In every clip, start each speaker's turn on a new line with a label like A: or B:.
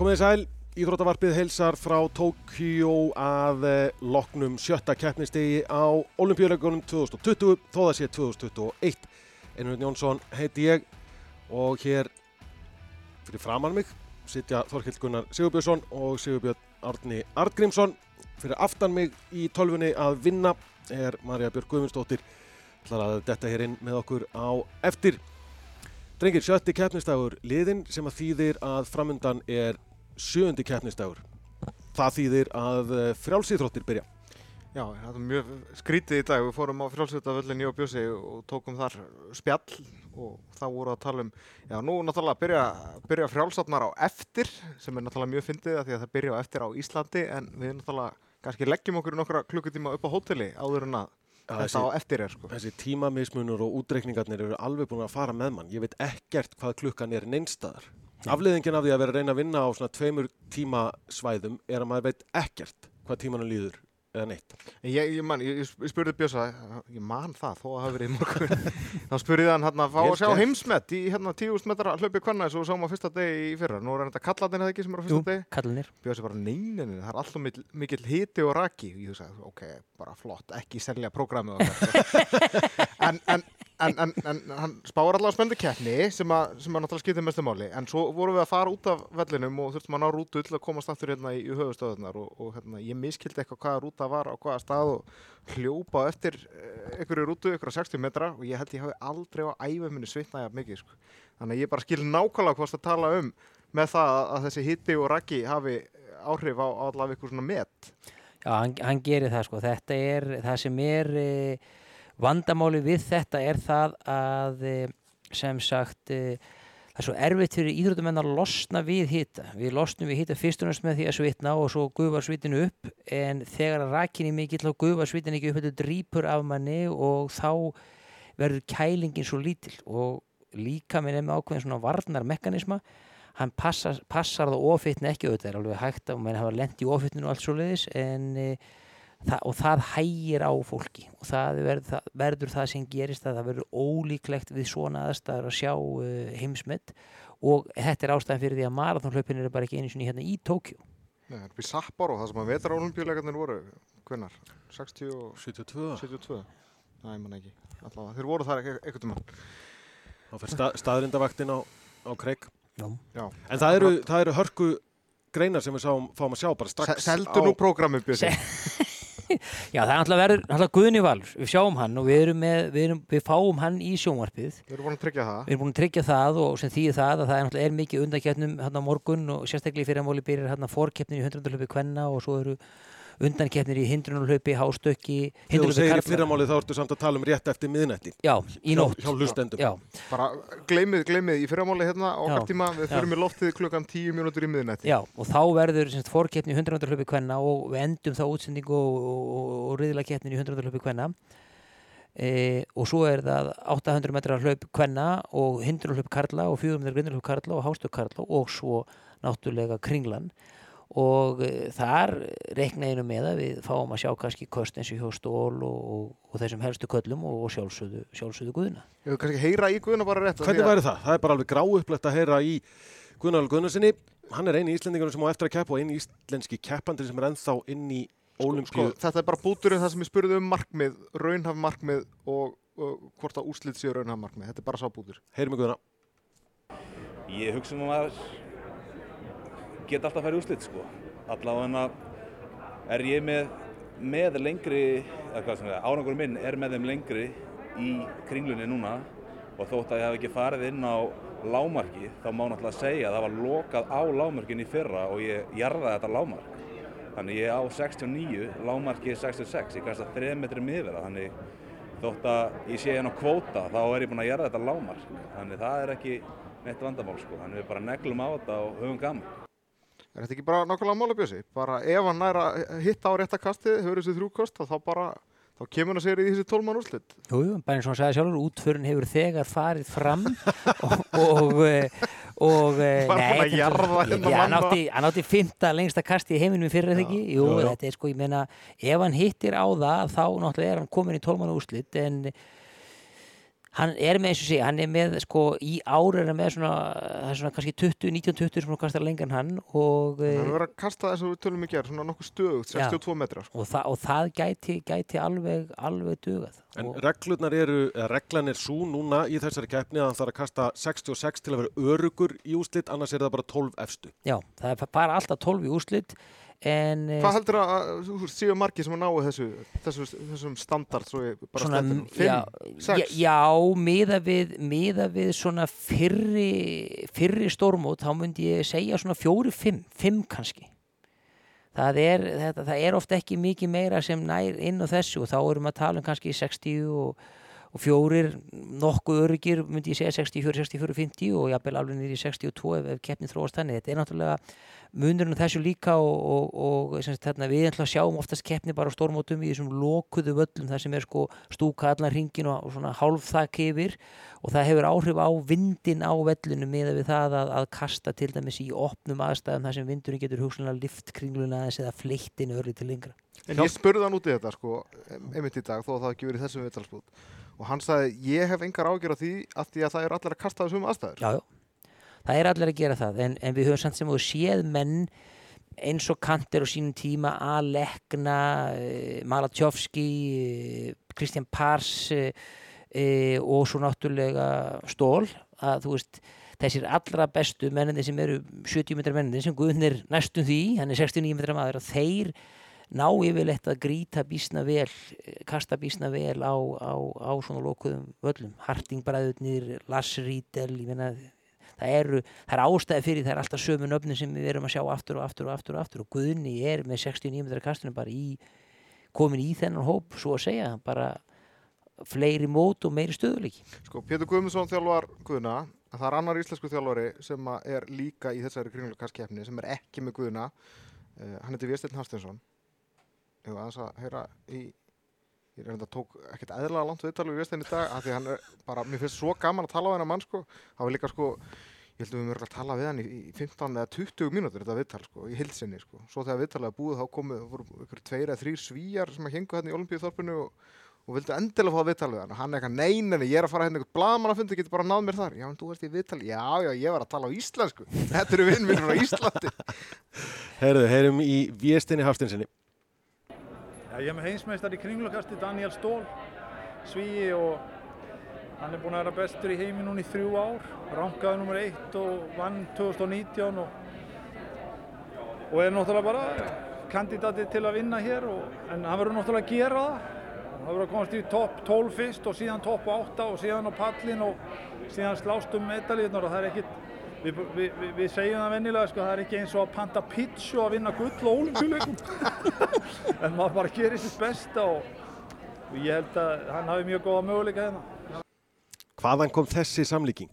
A: Komið þið sæl, Íþróttavarpið heilsar frá Tókjó að eh, loknum sjötta keppnistegi á Olimpíuleikunum 2020, þó það sé 2021. Einhvern Jónsson heiti ég og hér fyrir framann mig sitja Þorkild Gunnar Sigurbjörnsson og Sigurbjörn Árni Artgrímsson. Fyrir aftan mig í tölfunni að vinna er Marja Björg Guðmundsdóttir. Það að detta hér inn með okkur á eftir. Drengir, sjötti keppnistagur liðin sem að þýðir að framundan er sjöndi keppnistagur. Það þýðir að eh, frjálsýþróttir byrja.
B: Já, það er mjög skrítið í dag. Við fórum á frjálsvöldavöllin í og bjössi og tókum þar spjall og þá voru að tala um, já, nú náttúrulega byrja, byrja frjálsatnar á eftir sem er náttúrulega mjög fyndið því að það byrja á eftir á Íslandi en við náttúrulega kannski leggjum okkur nokkra klukkutíma upp á hóteli áður en að þetta á eftir er sko.
A: Þessi tímamismunur og útreikningarnir eru alveg búin að fara með mann. Ég veit ekkert hvað klukkan er neinstæðar. Afleðingin af því að vera að reyna að vinna á svona tveimur tímasvæðum er að maður veit ekkert hvað tímanum líður eða neitt.
B: Ég, ég, man, ég, ég spurði Bjösa, ég man það þó að það hafi verið í morgun þá spurði hann hérna að fá að sjá heimsmet í hérna 10.000 metra hlaupi hvernig svo sáum að fyrsta degi í fyrra nú er þetta kallatinn eða ekki sem er á fyrsta
C: Jú,
B: degi
C: kallinir.
B: Bjösa bara neyninu, það er alltaf mikill hiti og raki og ég hugsaði, ok, bara flott, ekki selja prógramið. en, en, en, hann spáir allavega spendi keppni sem að, sem að náttúrulega skiptir mestu máli. En svo vorum við að fara út af vellinum og þurftum að ná rútu til að komast aftur hérna í, höfustöðunar og, og hérna, ég miskildi eitthvað hvaða rúta var á hvaða stað og hljópa eftir eh, einhverju rútu, einhverja 60 metra og ég held ég hafi aldrei á æfum minni svitnað jafn mikið sko. þannig að ég bara skil nákvæmlega hvað það tala um með það að- að þessi hitti og raki hafi áhrif á, á allavega eitthvað svona met.
C: Já, hann, hann það það vandamáli við þetta er það að e, sem sagt e, það er svo erfitt fyrir íþrótumenn að losna við hita. Við losnum við hita fyrst og næst með því að svitna og svo gufa svitinu upp en þegar rakinni mikill þá gufa svitinu ekki upp þetta drýpur af manni og þá verður kælingin svo lítil og líka minn er með ákveðin svona varnar mekanisma hann passar, passar það ofitni ekki auðvitað er alveg hægt að menn hafa lent í ofitninu og allt svo leiðis en e, það, og það hægir á fólki og það verður það, verður það sem gerist að það verður ólíklegt við svona aðstæður að sjá e, heimsmet og þetta er ástæðan fyrir því að marathonhlaupin eru bara ekki einu sinni hérna í Tókjó
B: Nei, það er í Sapporo, það sem að vetra olimpíuleikarnir voru hvennar? 60 og
A: 72.
B: 72? Næ, mann ekki Allavega, þeir voru þar eitthvað einhvern tímann
A: Þá fyrir stað, staðrindavaktin á, á kreik.
C: Já.
B: Já,
A: En það eru, það eru hörku greinar sem við sáum, fáum að sjá bara strax.
B: Se- Seldu nú prógramið Björn
C: Já, það er alltaf verður, alltaf Guðni Valur, við sjáum hann og við, með, við, erum, við fáum hann í sjónvarpið.
B: Við erum búin að tryggja það.
C: Við erum búin að tryggja það og sem þýðir það að það er, náttúrulega er mikið undankjörnum hérna á morgun og sérstaklega í fyrirmáli byrjar hérna fórkeppnin í 100 hlaupi kvenna og svo eru undankeppnir í hindrunarhlaupi, hástökki,
A: Þegar þú segir í
C: karla.
A: fyrramáli þá ertu samt að tala um rétt eftir miðnætti.
C: Já, í nótt.
A: hjá hlustendum.
C: Já,
B: Bara gleymið, gleymið í fyrramáli hérna okkar tíma Við förum í loftið klukkan 10 mínútur í miðnætti
C: já, og þá verður fórkeppni í 100 hlaupi kvenna og við endum þá útsendingu og, og, og, og riðlakeppnin í 100 hlaupi kvenna. E, og svo er það 800 metrar hlaup kvenna og hindrunarhlaup karla og 400 metrar grindrunarhlaup karla og hástökk karla og svo náttúrulega kringlan og e, þar reikna einu með að við fáum að sjá kannski kost eins og hjá stól og, og, og þessum helstu köllum og, og sjálfsögðu, sjálfsögðu guðina.
B: Ég vil kannski heyra í Guðuna bara rétt
A: Hvernig væri það? Það er bara alveg gráu upplegt að heyra í Gunnarl Gunnarsinni. Hann er eini íslendingur sem á eftir að keppa og eini íslenski keppandi sem er ennþá inn í
B: sko,
A: Ólimpíu.
B: Þetta er bara búturinn það sem ég spurði um markmið Raunhaf markmið og, og hvort að úslit séu raunhaf markmið Þetta er bara sá bútur
A: Heyrum við Guðna.
D: Ég hugsa nú að geta alltaf að fara í úslit sko. Allavega er ég með, með lengri, það, árangur minn er með þeim lengri í kringlunni núna og þótt að ég hef ekki farið inn á lámarki þá má náttúrulega segja að það var lokað á lámarkin í fyrra og ég jarðaði þetta lámark. Þannig ég á 69, lámarki er 66, ég kasta 3 metri miðverða þannig þótt að ég sé hérna kvóta þá er ég búinn að jarða þetta lámark. Þannig það er ekki neitt vandamál sko, þannig við bara neglum á þetta og höfum gaman.
B: Er þetta ekki bara nákvæmlega mála bjössi? Bara ef hann nær að hitta á rétta kastið hefur þessi þrjúkost þá bara þá kemur hann segja í þessi tólmann úrslit
C: Jú, jú, bara eins og hann sagði sjálfur, útförin hefur þegar farið fram og, og, eh, og eh, er-
B: jarða hérna
C: hann átti, hann átti fymta lengsta kasti í heiminum fyrir þetta ekki Jú,
A: Jú, jú.
C: þetta er sko, ég meina ef hann hittir á það, þá náttúrulega er hann komin í tólmann úrslit en Hann er með eins og sé, hann er með sko í ár er hann með svona, það er svona kannski 20, 19-20 sem hann kastar lengur en hann og,
B: Hann
C: eh,
B: er verið að kasta þess að við tölum í gerð, svona nokkuð stöðugt,
C: Já.
B: 62 metrar. Sko.
C: og, þa og það gæti, gæti alveg, alveg dugað.
A: En
C: og,
A: reglurnar eru, eða reglan er svo núna í þessari keppni að hann þarf að kasta 66 til að vera örugur í úslit, annars er það bara 12 efstu.
C: já, það er bara alltaf 12 í úrslit en eh,
B: Hvað heldur að, að þú séu margir sem að náu þessu, þessu, þessum standard, svo ég bara stendur?
C: já,
B: Fimm?
C: já,
B: Sex?
C: já, miða við, miða við svona fyrri, fyrri stórmót, þá myndi ég segja svona fjóri, fimm, fimm kannski. Það er, þetta, það er ofta ekki mikið meira sem nær inn á þessu og þá erum við að tala um kannski 60 og, og fjórir, nokkuð öryggir myndi ég segja 64, 64, 50 og jafnvel alveg í 62 ef, ef keppnin þróast þannig. Þetta er náttúrulega munurinn þessu líka og, og, og sagt, við ætlum að sjáum oftast keppni bara á stórmótum í þessum lokuðu völlum þar sem er sko stúka allan ringin og, og svona hálfþak yfir og það hefur áhrif á vindin á vellinu með við það að, að kasta til dæmis í opnum aðstæðum þar sem vindurinn getur hugsanlega lift kringluna aðeins eða fleittin örli til lengra.
B: En ég spurði hann út í þetta, sko, einmitt í dag, þó að það ekki verið þessum viðtalsbútt. Og hann sagði, ég hef engar ágjör á því að því að það eru allir að kasta þessum aðstæður.
C: Já, já, það er allir að gera það en, en við höfum samt sem þú séð menn eins og kantir á sínum tíma Alekna, uh, Malatjovski, uh, Kristján Pars uh, uh, og svo náttúrulega Stól að þú veist þessir allra bestu menninni sem eru 70 metrar menninni sem Guðnir næstum því, hann er 69 metrar maður að þeir ná yfirleitt að grýta bísna vel, kasta bísna vel á, á, á svona lokuðum völlum, Hartingbræðurnir, Lars Riedel, ég meina það eru, það er ástæði fyrir það er alltaf sömu nöfnin sem við erum að sjá aftur og aftur og aftur og aftur og Guðni er með 69 metrar kastunum bara í, komin í þennan hóp, svo að segja, bara fleiri mót og meiri stöðuleiki.
B: Sko, Pétur Guðmundsson þjálfar Guðna, að það er annar íslensku þjálfari sem er líka í þessari kringlukastkeppni, sem er ekki með Guðna. Uh, hann heitir Vésteinn Hafsteinsson. Ég var aðeins að heyra í, ég enda tók ekkert eðla langt viðtal við Vésteinn í dag, af því hann er bara, mér finnst svo gaman að tala á þennan mann, sko. Það var líka, sko, ég held að við mögum að tala við hann í, í 15 eða 20 mínútur þetta viðtal, sko, í hilsinni, sko. Svo þegar viðtalið er búið, þá komu, voru ykkur tveir eða þrýr svíjar sem að hengu hérna í Olimpíuþorpinu og og vildu endilega fá að viðtala við hann. Og hann er eitthvað neynenni, ég er að fara hérna eitthvað blaman að fundi, ég
E: er með heimsmeistar í kringlukasti Daniel Stól, svíi og hann er búinn að vera bestur í heimi núna í þrjú ár, rankaði nummer eitt og vann 2019 og, og er náttúrulega bara kandidati til að vinna hér og, en hann verður náttúrulega að gera það. Það verður að komast í topp 12 fyrst og síðan topp 8 og síðan á pallin og síðan slást um medalíðunar og það er ekkit Við, við, við, við segjum það vennilega, sko, það er ekki eins og að panta pizza að vinna gull á olimpíuleikum. en maður bara gerir sitt besta og, og ég held að hann hafi mjög góða möguleika hérna.
A: Hvaðan kom þessi samlíking?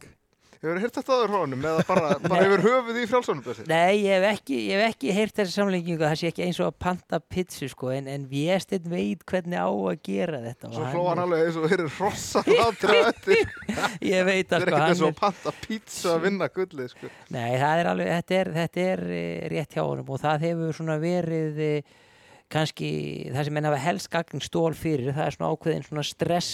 B: Hefur heyrt þetta aður honum eða bara, bara hefur höfuð í frjálsónum þessi?
C: Nei, ég hef ekki, ég hef ekki heyrt þessi samlengingu, það sé ekki eins og að panta pizzu sko, en, en Viesteinn veit hvernig á að gera þetta.
B: Svo hló hann alveg eins og þeir eru hrossar átri að þetta
C: Ég veit
B: Það
C: að
B: er
C: sko, hann
B: eins og að panta pizza að vinna gullið sko.
C: nei, það er alveg, þetta er, þetta er eh, rétt hjá honum og það hefur svona verið eh, kannski, það sem menn hafa helst gagn stól fyrir, það er svona ákveðin svona stress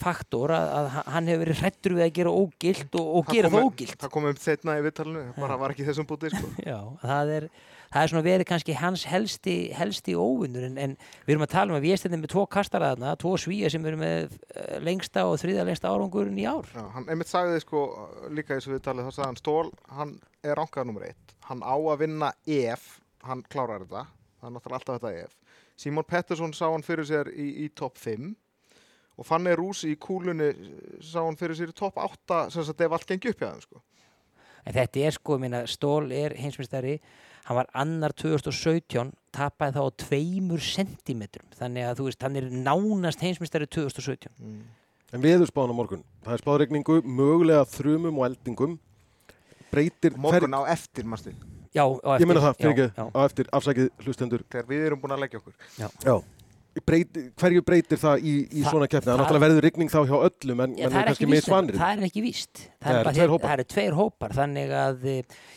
C: faktor að, að hann hefur verið hrættur við að gera ógilt og, og gera það ógilt.
B: Það kom um setna í viðtalinu, bara var ekki þessum búti sko.
C: Já, það er, það er svona verið kannski hans helsti, helsti óvinnur en, en við erum að tala um að við erum með tvo kastaraðna, tvo svíja sem eru með eh, lengsta og þriða lengsta árangurinn í ár.
B: Já, hann einmitt sagði sko líka í þessu viðtalið þá sagði hann Stól, hann er rankaður nummer eitt hann á að vinna ef hann klárar þetta, það er náttúrulega alltaf þetta ef Simon Pettersson sá hann fyrir sér í, í topp 5 og Fanny Rús í kúlunni sá hann fyrir sér í topp 8 sem sagt ef allt gengi upp hjá þeim sko.
C: En þetta er sko, minna, Stól er heimsmyndstari, hann var annar 2017, tapaði þá á tveimur sentimetrum, þannig að þú veist, hann er nánast heimsmyndstari 2017.
A: En viðurspáðan á morgun. Það er spáðregningu, mögulega þrumum og eldingum. Breytir
B: morgun á eftir mástu,
C: Já, á eftir.
A: Ég meina það, fyrir
C: já,
A: ekki,
C: já.
A: á eftir afsakið hlustendur.
B: þegar við erum búin að leggja okkur
A: Já. Breytir, hverju breytir það í, í
C: Þa-
A: svona keppni? Það
C: það-
A: náttúrulega verður rigning þá hjá öllum, en,
C: Já,
A: en
C: það, er
A: kannski með svanir.
C: það er ekki víst það,
A: Það eru
C: það eru tveir hópar þannig að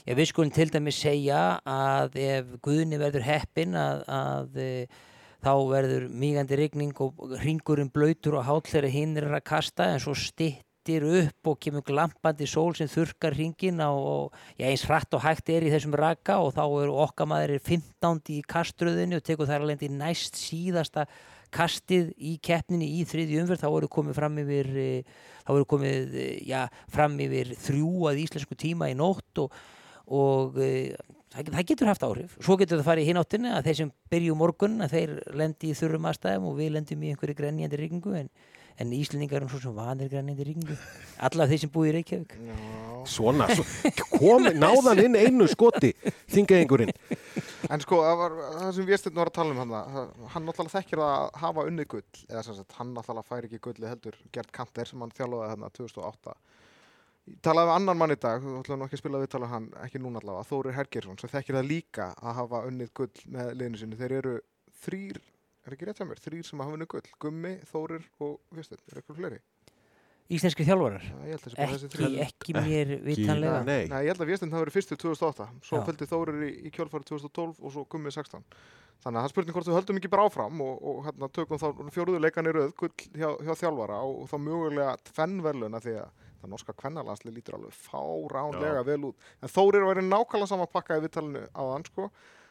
C: já, við skulum til dæmis segja að ef Guðni verður heppin að, að eh, þá verður mýgandi rigning og ringurinn blöytur og þegar hinn er að kasta en svo styttir upp og kemur glampandi sól sem þurkar ringin og, já, eins hratt og hægt er í þessum raka og þá er okkamaður er 15 í kaströðinu og tekur þar alveg næst síðasta kastið í keppninni í þriðju umferð. Þá eru komið fram yfir eh, þá eru komið eh, já, fram yfir þrjú að íslensku tíma í nótt og, og eh, það, getur haft áhrif. Svo getur það farið í hináttinni að þeir sem byrju morgun að þeir lendi í þurrum aðstæðum og við lendum í einhverju grenjandi rigningu en, en Íslendingar er svo sem vanir grenjandi rigningu alla þeir sem búið í Reykjavík
A: Svona, svo, kom, náðan inn einu skoti, þingaðingurinn.
B: En sko, það, var, það sem Vésteinn var að tala um hann, hann náttúrulega þekkir að hafa unnið gull, eða sem sagt, hann náttúrulega fær ekki gulli heldur Gert Kanter sem hann þjálfaði hérna 2008. Ég talaði við annan mann í dag, þú ætlaði nú ekki að spila við tala hann, ekki núna allavega, Þórir Hergersson, sem þekkir það líka að hafa unnið gull með liðinu sinni. Þeir eru þrýr, er ekki rétt hjá mér, þrýr sem hafa unnið gull, Gummi, Þórir og Vésteinn, er eitthvað fleiri?
C: Íslenski þjálfarar?
B: Já, ég held að þessi bara þessi
C: ekki, ekki mér vitanlega.
A: Nei,
B: Nei, ég held að Vésteinn hafi verið fyrstur 2008 svo
C: Já.
B: fylgdi Þórir í, í kjölfari 2012 og svo Gummi 16 þannig að það spurning hvort við höldum ekki bara áfram og, og hérna, tökum þá fjóruðu leikan í röð gull hjá, hjá þjálfara og, og þá mögulega tvennverluna því að það norska kvennalansli lítur alveg fáránlega vel út. En Þórir var í nákvæmlega sama pakka í viðtalinu á hann sko.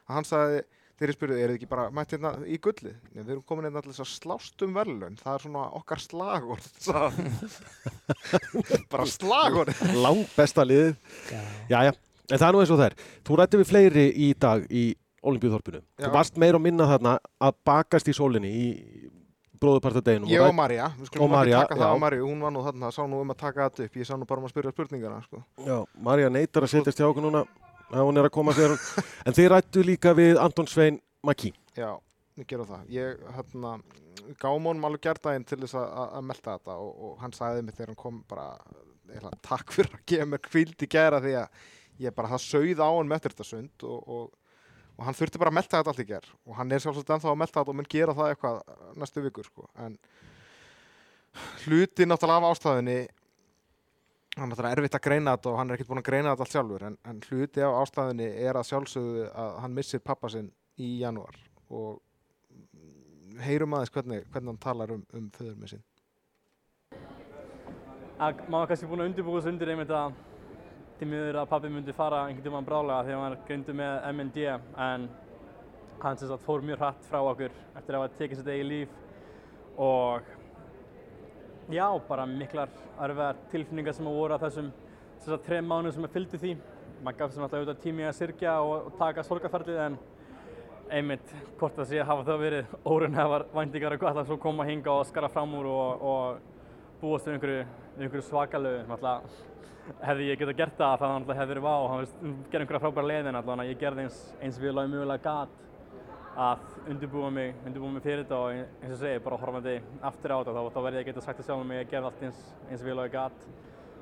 B: Að hann sagði þeir spurðu, er þið ekki bara mætt hérna í gullið? Nei, við erum komin hérna allir að slást um verðlun, það er svona okkar hann. bara slagorð.
A: langt besta liðið.
C: Já.
A: Jæja, en það er nú eins og það er. Þú rætti við fleiri í dag í Olimpíuþorpinu.
B: Já.
A: Þú varst meir og minna þarna að bakast í sólinni í bróðupartadeginum.
B: Ég og Marja, við skulum ekki taka það
A: já.
B: á Marju, hún var nú þarna, sá nú um að taka þetta upp, ég sá nú bara um að spyrja spurningana, sko.
A: Já, Marja neytar að setjast hjá okkur núna að hún er að koma sér. en þið rættu líka við Anton Svein Maki.
B: Já, við gerum það. Ég, hérna, gáum honum alveg gerdaginn til þess að, melta þetta og, og hann sagði mig þegar hann kom bara, eða, takk fyrir að gefa mér kvíld í gera því að ég bara, það sauð á hann með þetta sund og, og, og hann þurfti bara að melta þetta allt í ger og hann er sjálfsagt ennþá að melta þetta og mun gera það eitthvað næstu vikur, sko. En hluti náttúrulega af ástæðinni hann er erfitt að greina þetta og hann er ekkert búinn að greina þetta allt sjálfur en, en hluti af ástæðinni er að sjálfsögðu að hann missir pappa sinn í janúar og mm, heyrum aðeins hvernig, hvernig hann talar um, um föður með sinn.
F: að maður kannski búinn að undirbúa sig undir einmitt að til miður að pabbi myndi fara einhvern tímann brálega þegar hann greindur með MND en hann sem sagt fór mjög hratt frá okkur eftir að hafa tekið sitt eigi líf og já, bara miklar erfiðar tilfinningar sem voru á þessum þessar þrem mánuðum sem að fylgdu því. Maður gaf sem alltaf auðvitað tími að syrkja og, og taka sorgarferðlið en einmitt hvort það sé að hafa það verið órunhefar væntingar að hvað það svo koma hinga og skara fram úr og, og búast við einhverju, einhverju svakalegu. Náttúrulega hefði ég getað gert það náttúrulega hefði verið vá hann gerði einhverja frábæra leiðin náttúrulega ég gerði eins, eins við lág mögulega gat að undirbúa mig, undirbúa mig fyrir þetta og eins og segi, bara horfandi aftur á þetta þá, verði ég að geta sagt það sjálf mig að ég gerði allt eins, eins við lág gat.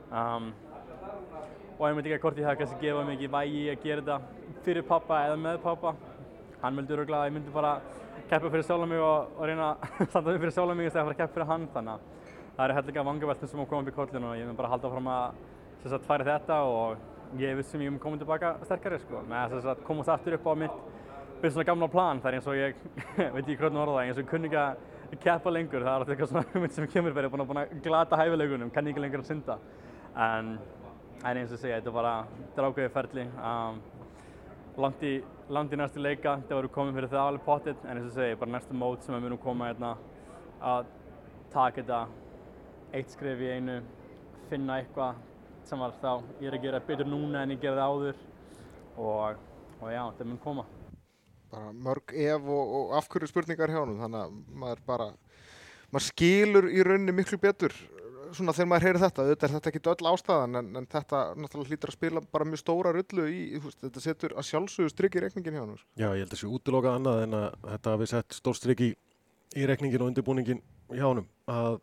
F: Um, og ég myndi ekki að hvort ég hafði kannski gefað mikið vægi að gera þetta fyrir pappa eða með pappa. Hann myndi öruglega að ég myndi bara keppa fyrir sjálf mig og, og reyna að standa upp fyrir sjálf mig í stæði að fara að keppa fyrir hann þannig að það eru hellinga vangaveltum sem að koma upp í kollinu og ég mun bara halda fram að sagt, færa þetta og ég vissum ég mun koma tilbaka sterkari sko, með að komast aftur upp á mitt byrja svona gamla plan, það er eins og ég veit ekki hvernig orða það, eins og ég kunni ekki að keppa lengur, það er alltaf eitthvað svona hugmynd sem kemur verið búin að, glata hæfileikunum, kann ekki lengur að synda. En, en eins og segja, þetta er bara drákvæði ferli. Um, langt í, í næstu leika, það voru komið fyrir það alveg pottitt, en eins og segja, bara næstu mót sem við munum koma hérna að taka þetta eitt skref í einu, finna eitthvað sem var þá, ég er að gera betur núna en ég gerði áður. Og, og já, þetta mun koma.
B: Bara mörg ef og, og afhverju spurningar hjá hann, þannig að maður bara, maður skilur í rauninni miklu betur svona þegar maður heyrir þetta, auðvitað er þetta ekki öll ástæðan en, en þetta náttúrulega hlýtur að spila bara mjög stóra rullu í, þú veist, þetta setur að sjálfsögðu strikk í reikningin hjá hann.
A: Já, ég held að sé útilokað annað en að þetta hafi sett stórstryk í, í rekningin og undirbúningin hjá honum. Að,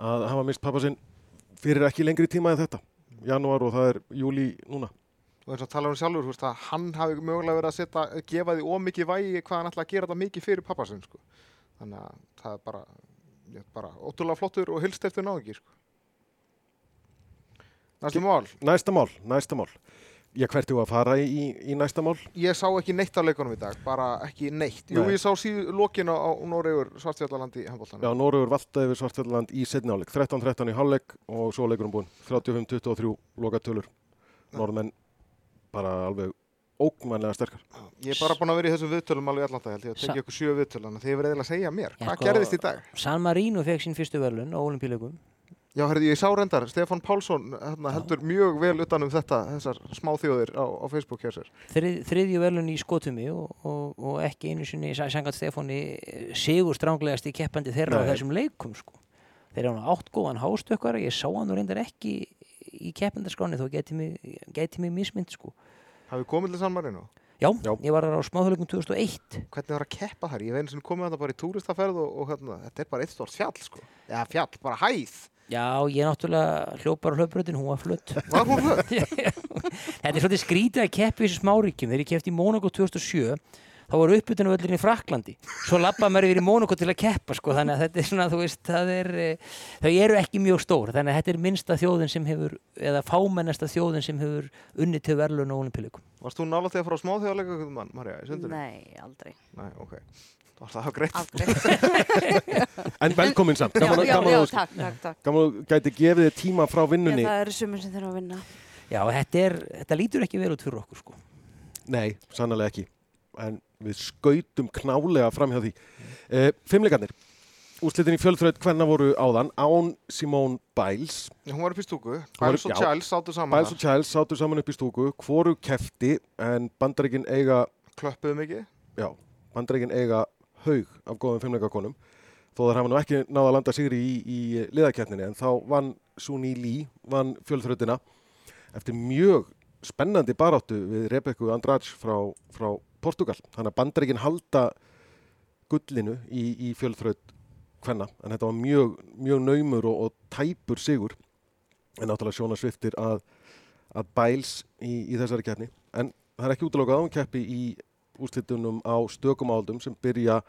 A: að hafa mist pappa sinn fyrir ekki lengri tíma en þetta janúar og það er júli núna
B: Og eins og tala um sjálfur, veist, að hann hafi mögulega verið að setja, gefa því ómikið vægi hvað hann ætla að gera þetta mikið fyrir pappa sinn, sko. Þannig að það er bara, ég, bara ótrúlega flottur og hilst eftir náðingi, sko. Næstu mál.
A: Næsta mál, næsta mál Já, hvert þú að fara í, í næsta mál?
B: Ég sá ekki neitt af leikunum í dag, bara ekki neitt. Jú,
A: Nei.
B: ég sá síðu lokin á, Noregur Svartfjallalandi í
A: Já,
B: handbóltanum.
A: Nóruður valda yfir Svartfjallaland í setni áleik, 13-13 í hálfleik og svo leikurum búinn, 35-23 lokatölur. Bara alveg ógmannlega sterkar.
B: Ég er bara búin að vera í þessum viðtölum alveg alltaf, held ég, að tekið ykkur sjö viðtöl, þannig að þið verið eiginlega að segja mér. Hvað
C: sko-
B: gerðist í dag?
C: San Marino fekk sín fyrstu verðlun á olimpíuleikum
B: Já, herrði, ég sá reyndar, Stefán Pálsson hérna, heldur mjög vel utan um þetta, þessar smáþjóðir á, á Facebook hjá sér.
C: Þrið, þriðju verðlun í skotumi og, og, og ekki einu sinni sangat Stefáni eh, sigur stránglegast í keppandi þeirra á
A: Nei.
C: þessum leikum sko. þeir eru átt góðan hástökkara ég sá hann nú reyndar ekki í keppandaskráni þó geti mig, geti mig mismynd sko.
B: Hafið komið til San Marino?
C: já,
A: Já.
C: ég var þar á smáþjóðleikum 2001
B: Hvernig var að keppa þar? Ég veit sem komið þetta bara í túristaferð og, og hérna, þetta er bara eitt stort fjall, sko. Já, fjall, bara hæð.
C: já, ég náttúrulega hljópar á hlaupröðin, hún var flutt
B: Var hún hlöð?
C: Þetta er svolítið skrítið að keppi í þessu smáríkjum. Þegar ég keppti í Monaco 2007, þá var uppbytunum í Fraklandi. Svo lappa maður yfir í Monaco til að keppa, sko. Þannig að þetta er svona, þú veist, það er, eh, þau eru ekki mjög stór. Þannig að þetta er minnsta þjóðin sem hefur, eða fámennasta þjóðin sem hefur unnið til verðlun og olimpíuleikum.
B: Varst þú nála til að fara á smáþjóðarleika, mann, Marja, í sundinu?
G: Nei, aldrei.
B: Nei, ok. Það var það greitt.
A: En velkomin samt,
G: já,
A: gaman,
G: já, já,
A: að- gæti gefið þér tíma frá
G: Já,
A: vinnunni.
G: það eru sumir sem þurfa að vinna.
C: Já, þetta, er, þetta lítur ekki vel út fyrir okkur, sko.
A: Nei, sannlega ekki. En við skautum knálega fram hjá því. Uh, Fimmleikarnir. Úrslitin í fjölþröð hvenna voru áðan án Simone Biles.
B: Já, hún var upp í stúku. Biles og
A: já.
B: Giles sátu saman
A: Biles og Childs sátu saman upp í stúku. Hvoru kefti en bandaríkin eiga,
B: Klöppuðu mikið.
A: já, bandaríkin eiga haug af góðum fimmleikakonum. Þó þar hafa nú ekki náða að landa sigri í, í liðakeppninni en þá vann Suni Lee, vann fjölþröðina eftir mjög spennandi baráttu við Rebekku Andrade frá, frá Portugal. Þannig að bandaríkin halda gullinu í, í fjölþröð hvenna en þetta var mjög, mjög naumur og, og tæpur sigur. En náttúrulega sjóna sviftir að, að bæls í, í þessari keppni. En það er ekki útlokað að hún keppi í úrslitunum á stökum áldum sem byrja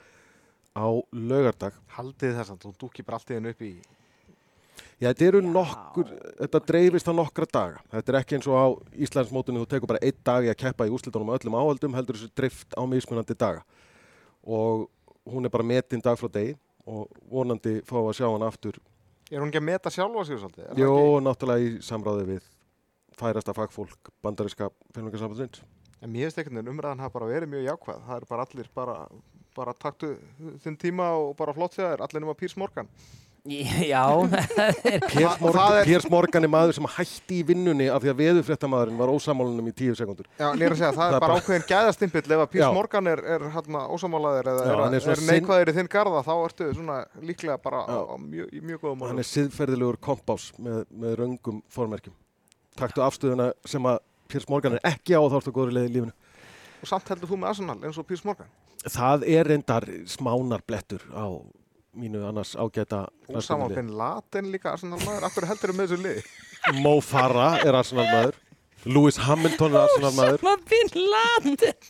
A: á laugardag.
B: Haldið þess að þú dúkir bara allt í hennu upp í...
A: Já, þetta eru nokkur, þetta dreifist á nokkra daga. Þetta er ekki eins og á Íslandsmótunni, þú tekur bara einn dag í að keppa í úrslitunum á öllum áhaldum, heldur þessu drift á mismunandi daga. Og hún er bara metin dag frá degi og vonandi fá að sjá hann aftur.
B: Er hún ekki að meta sjálfa sig svolítið?
A: Jó,
B: ekki-
A: náttúrulega í samráði við færasta fagfólk bandaríska filmingarsambandsins.
B: En mér finnst einhvern veginn umræðan hafa bara verið mjög jákvæð. Það er bara allir bara, bara taktu þinn tíma og bara flott þegar allir nema Pírs Morgan.
C: Já, það er,
A: Piers Morgan,
B: er-
A: Piers Morgan er maður sem hætti í vinnunni af því að veðurfréttamaðurinn var ósamálunum í tíu sekundur.
B: Já, ég er að segja, það
A: Það
B: er bara ákveðin gæðastimpill ef að
A: Já.
B: Morgan er, er hérna ósamálaðir eða
A: Já,
B: er,
A: hann er
B: neikvæðir í þinn garða, þá ertu svona líklega bara á, á mjög, í mjög góðum
A: hann
B: málum.
A: er siðferðilegur kompás með, með röngum formerkjum taktu afstöðuna sem að Piers Morgan er ekki á þá ertu góður í leiði í lífinu
B: Og samt heldur þú með Arsenal eins og Pírs Morgan.
A: það er reyndar smánar blettur á mínu annars ágæta
B: Úsama. Ben Laden líka Arsenal maður. Akkur heldur með þessu liði?
A: Mo Farah er Arsenal maður Lewis Hamilton er Arsenal maður
C: Osama Bin Laden.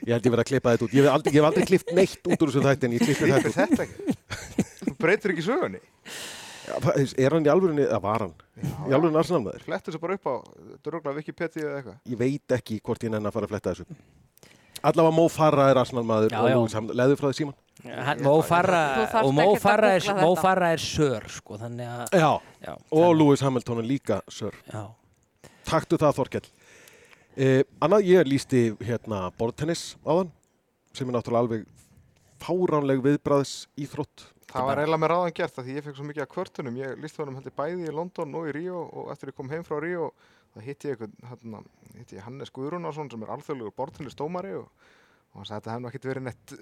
A: ég held ég verið að klippa þetta út ég hef aldrei, ég hef aldrei klift neitt út úr þessu þættin ég klippi þetta
B: þetta ekki? Þú breytir ekki sögunni?
A: út er hann í alvörinni, eða var hann í alvörinni Arsenal maður
B: Flettu þessu bara upp á drögla Wikipedia eða eitthvað.
A: ég veit ekki hvort ég nenni að fara að fletta þessu allavega Mo Farah er Arsenal maður
C: Já,
A: og
C: já.
A: Lewis Hamilton, leðu frá því síman
C: og
G: ekkert að
C: Farah er. Farah er sör sko, þannig að
A: já,
C: já,
A: og
C: þannig-
A: Lewis Hamilton er líka sör
C: já.
A: Taktu það Þorkell. Eh, annað, ég lísti hérna bortennis áðan sem er náttúrulega alveg fáránleg viðbræðs íþrótt.
B: Það var eiginlega með ráðan gert af því ég fekk svo mikið af kvörtunum. Ég lísti honum heldur bæði í London og í Ríó og eftir ég kom heim frá Ríó þá hitti ég, einhvern, hérna, hitti ég Hannes Guðrúnarsson sem er alþjóðlegur bortinnistómari og, og hann sagði að þetta hefði ekkert verið neitt,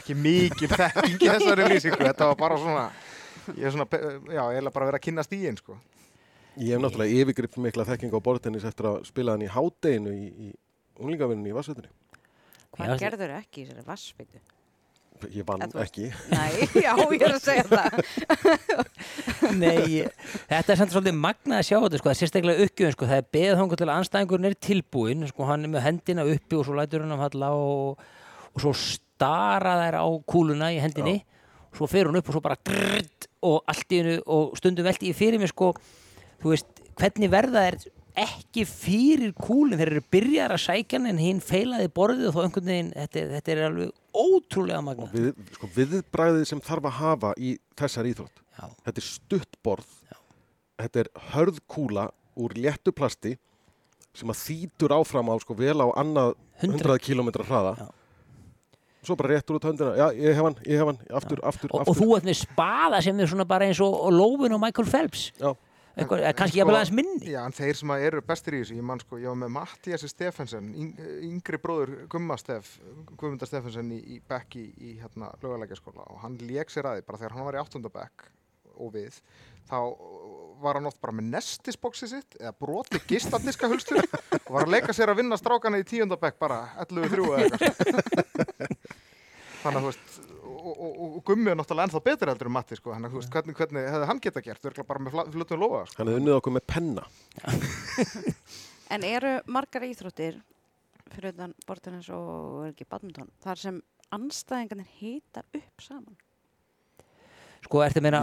B: ekki mikið þekking í þessari lýsingu. Þetta var bara svona, ég er svona, já, eiginlega bara verið að kynnast í einn, sko.
A: Ég hef náttúrulega yfirgripp mikla þekking á bortennis eftir að spila hann í hádeginu í, í unglingavinnunni í Vassveitinni.
G: Hvað
C: Já,
G: gerður ekki í þessari vassbyttu?
A: Ég vann ekki.
G: Nei, já, ég er að segja það.
C: Nei, þetta er samt svolítið magnað að sjá þetta sko, það er sérstaklega uppgjöfun sko, það er beðið þangað til að anstæðingurinn er tilbúinn sko, hann er með hendina uppi og svo lætur hann að falla og, og svo stara þær á kúluna í hendinni. Og svo fer hún upp og svo bara drrrt, og allt í hennu og stundum velti ég fyrir mig sko, þú veist, hvernig verða er ekki fyrir kúlin þeir eru byrjar að sækja hann en hinn feilaði borðið og þá einhvern veginn þetta, þetta er alveg ótrúlega magna
A: Við, sko, viðbræðið sem þarf að hafa í þessar íþrótt.
C: Já.
A: Þetta er stutt borð, þetta er hörð kúla úr léttu plasti sem að þýtur áfram á sko vel á annað 100 km hraða.
C: Já.
A: Svo bara réttur út höndina, já, ég hef hann, ég hef hann, aftur, aftur,
C: og, og
A: aftur.
C: þú ert með spaða sem er svona bara eins og, og lófin og Michael Phelps
A: Já.
C: Eitthvað,
B: En-
C: kannski
B: sko-
C: jafnvel aðeins minni
B: Já, en þeir sem að eru bestir í þessu, ég man sko, ég var með Mattiasi Stefensen, yng, yngri bróður Gumma Stef, Guðmundar Stefensen í, í bekk í, í hérna lögalækjaskóla og hann lék sér að því, bara þegar hann var í áttundabekk og við, þá var hann oft bara með nestisboksi sitt eða broti gistadiska hulstur og var að leika sér að vinna strákana í tíundabekk bara 11-3 eða eitthvað. Þannig að þú veist, og, og, og, og Gummi er náttúrulega ennþá betur heldur en Matti, sko, þú veist, hvernig, hvernig hefði hann geta gert, örgulega bara með flutum lofa, sko.
A: Hann hefði unnið okkur með penna.
G: En eru margar íþróttir fyrir utan bortinnes og er ekki badminton þar sem anstæðingarnir hita upp saman?
C: Sko, ertu að meina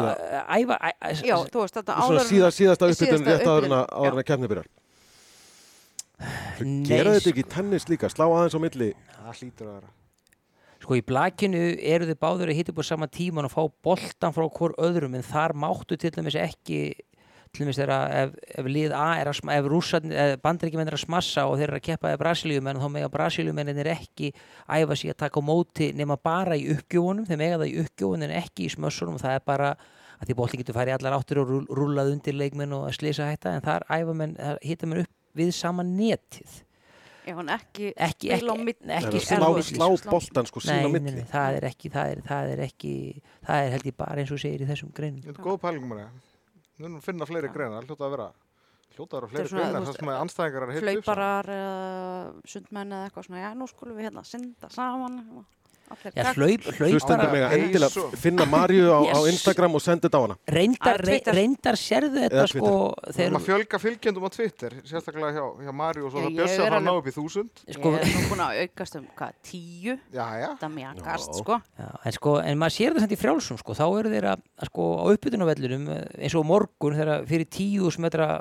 C: æfa
G: Já, þú veist þetta
A: Svona síðast, síðasta uppbytun rétt áður en að- áður kemni byrjar. Gera þetta
C: sko.
A: ekki í tennis líka, slá aðeins á milli.
B: Það hlýtur að vera.
C: Sko í blakinu eru þið báður að hitta upp á sama tíman og fá boltan frá hvort öðrum en þar máttu til dæmis ekki til dæmis þegar ef, ef lið A er að sma, ef rússarnir, ef bandaríkjumenn er að smassa og þeir eru að keppa eða brasilíumenn þá mega brasilíumennin er ekki æfa sig að taka á móti nema bara í uppgjófunum þeir mega það í uppgjófunum en ekki í smössunum. Það er bara að því bolti getur farið í allar áttur og rúllað undir leikmenn og að slisa hætta en þar æfa menn, þar hitta menn upp við sama netið.
G: Já, en ekki,
C: Ekki-
G: spila á
C: ekki-
G: milli.
C: ekki
A: slá, boltan sko sín á
C: nei, það er ekki það er, það er ekki, það er held ég bara eins og segir í þessum greinum.
B: Þetta er góð pælingum mér Nú erum við að finna fleiri
G: Já.
B: greinar, það hljóta að vera hljóta að vera
G: er
B: fleiri
G: svona,
B: greinar
G: veist,
B: sem að anstæðingar er hita upp.
G: Hlauparar, uh, sundmenn eða eitthvað svona, já, nú skulum við hérna synda saman.
C: Já, hlaup, hlaupara
B: Hlustandi
A: mega endilega finna Marju á, á
C: Yes.
A: Instagram og senda þetta á hana.
C: reyndar,
G: Á
C: reyndar sérðu þetta sko
B: erum að fjölga fylgjendum á Twitter, sérstaklega hjá, hjá Mari og svo það
G: er
B: að ná
G: alveg-
B: upp í þúsund.
C: sko,
G: Ég er nú búin að aukast um, hvað, tíu?
B: Já, já.
G: Það mjakast,
A: Já.
G: sko.
C: já, en sko en maður sér samt í frjálsum sko þá eru þeir að að sko á uppbytunarvellunum eins og á morgun þegar fyrir tíu metra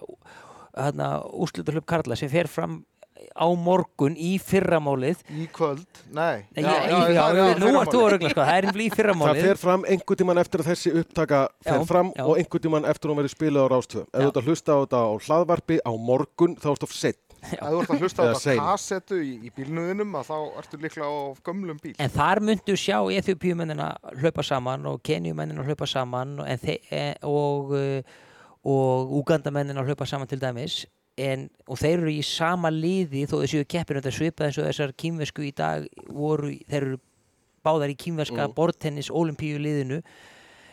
C: hérna, úrslutahlaup Karla sem fer fram á morgun í fyrramálið
B: Í kvöld, nei.
C: Já, já, já, já,
B: það
C: nú ert þú að rögla sko, það er í
A: Það
C: fyrramálið
A: fer fram einhvern tíman eftir að þessi upptaka fer
C: Já,
A: fram
C: já.
A: og einhvern tíman eftir að hún verið spilað á Rástvö. Ef þú ert að hlusta á þetta á hlaðvarpi á morgun þá ertu of seitt.
B: Ef þú ert að hlusta á þetta kassetu í, í bílnuðinum að þá ertu líklega á gömlum bíl.
C: En þar myndu sjá Eþjópiumennina hlaupa saman og Kenjumennina hlaupa saman og, en þe- e- og, og Ugandamennina hlaupa saman til dæmis en, og þeir eru í sama liði þó þessu keppinu þetta svipað eins og þessar kýmversku í dag voru, þeir eru báðar í kýmverska
A: Mm.
C: bortennis olimpíu liðinu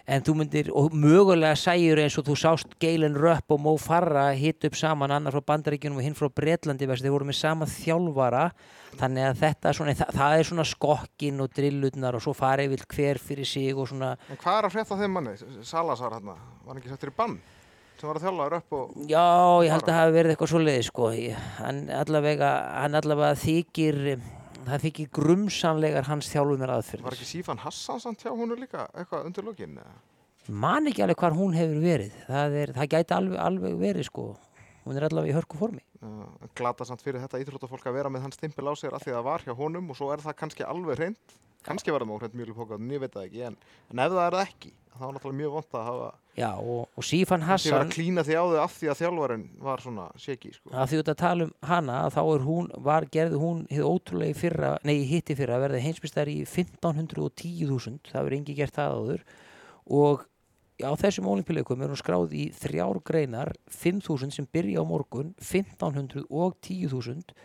C: en þú myndir, og mögulega sæjur eins og þú sást Galen Rupp og Mo Farah hitt upp saman, annar frá Bandaríkjunum og hinn frá að þeir voru með sama þjálfara, þannig að þetta svona, það, það er svona skokkin og drillutnar og svo farið vill hver fyrir sig og svona,
B: En hvað er að frétta þeim manni? Salazar hérna, var ekki settur í bann? Sem var að þjálfa upp og...
C: já, ég held að það hafi verið eitthvað svoleiði, sko, Ég- hann allavega, hann allavega þykir, það þykir grumsanlegar hans þjálfunar
B: Var
C: aðferðir.
B: ekki Sífan Hassan samt hjá húnu líka eitthvað undir lokin?
C: Man ekki alveg hvar hún hefur verið, það, er, það gæti alveg, alveg verið, sko, hún er allavega í hörku formi.
B: Glata samt fyrir þetta íþróttafólk að vera með hans stimpil á sér af því að það var hjá honum og svo er það kannski alveg hreint kannski óhreint mjög póka en ég veit það ekki en, en ef það er það ekki þá er náttúrulega mjög vont að hafa
C: Já, og, og
B: að
C: Hassan,
B: að klína því á þau af því að þjálfarinn var svona shaky sko.
C: að því að tala um hana þá er hún, var gerði hún fyrra, nei hitti fyrra að verði heimsbystar í 1510.000 það verður engi gert það áður og á þessum olimpíuleikum er hún skráð í þrjár greinar 5.000 sem byrja á morgun 1.500 og 10.000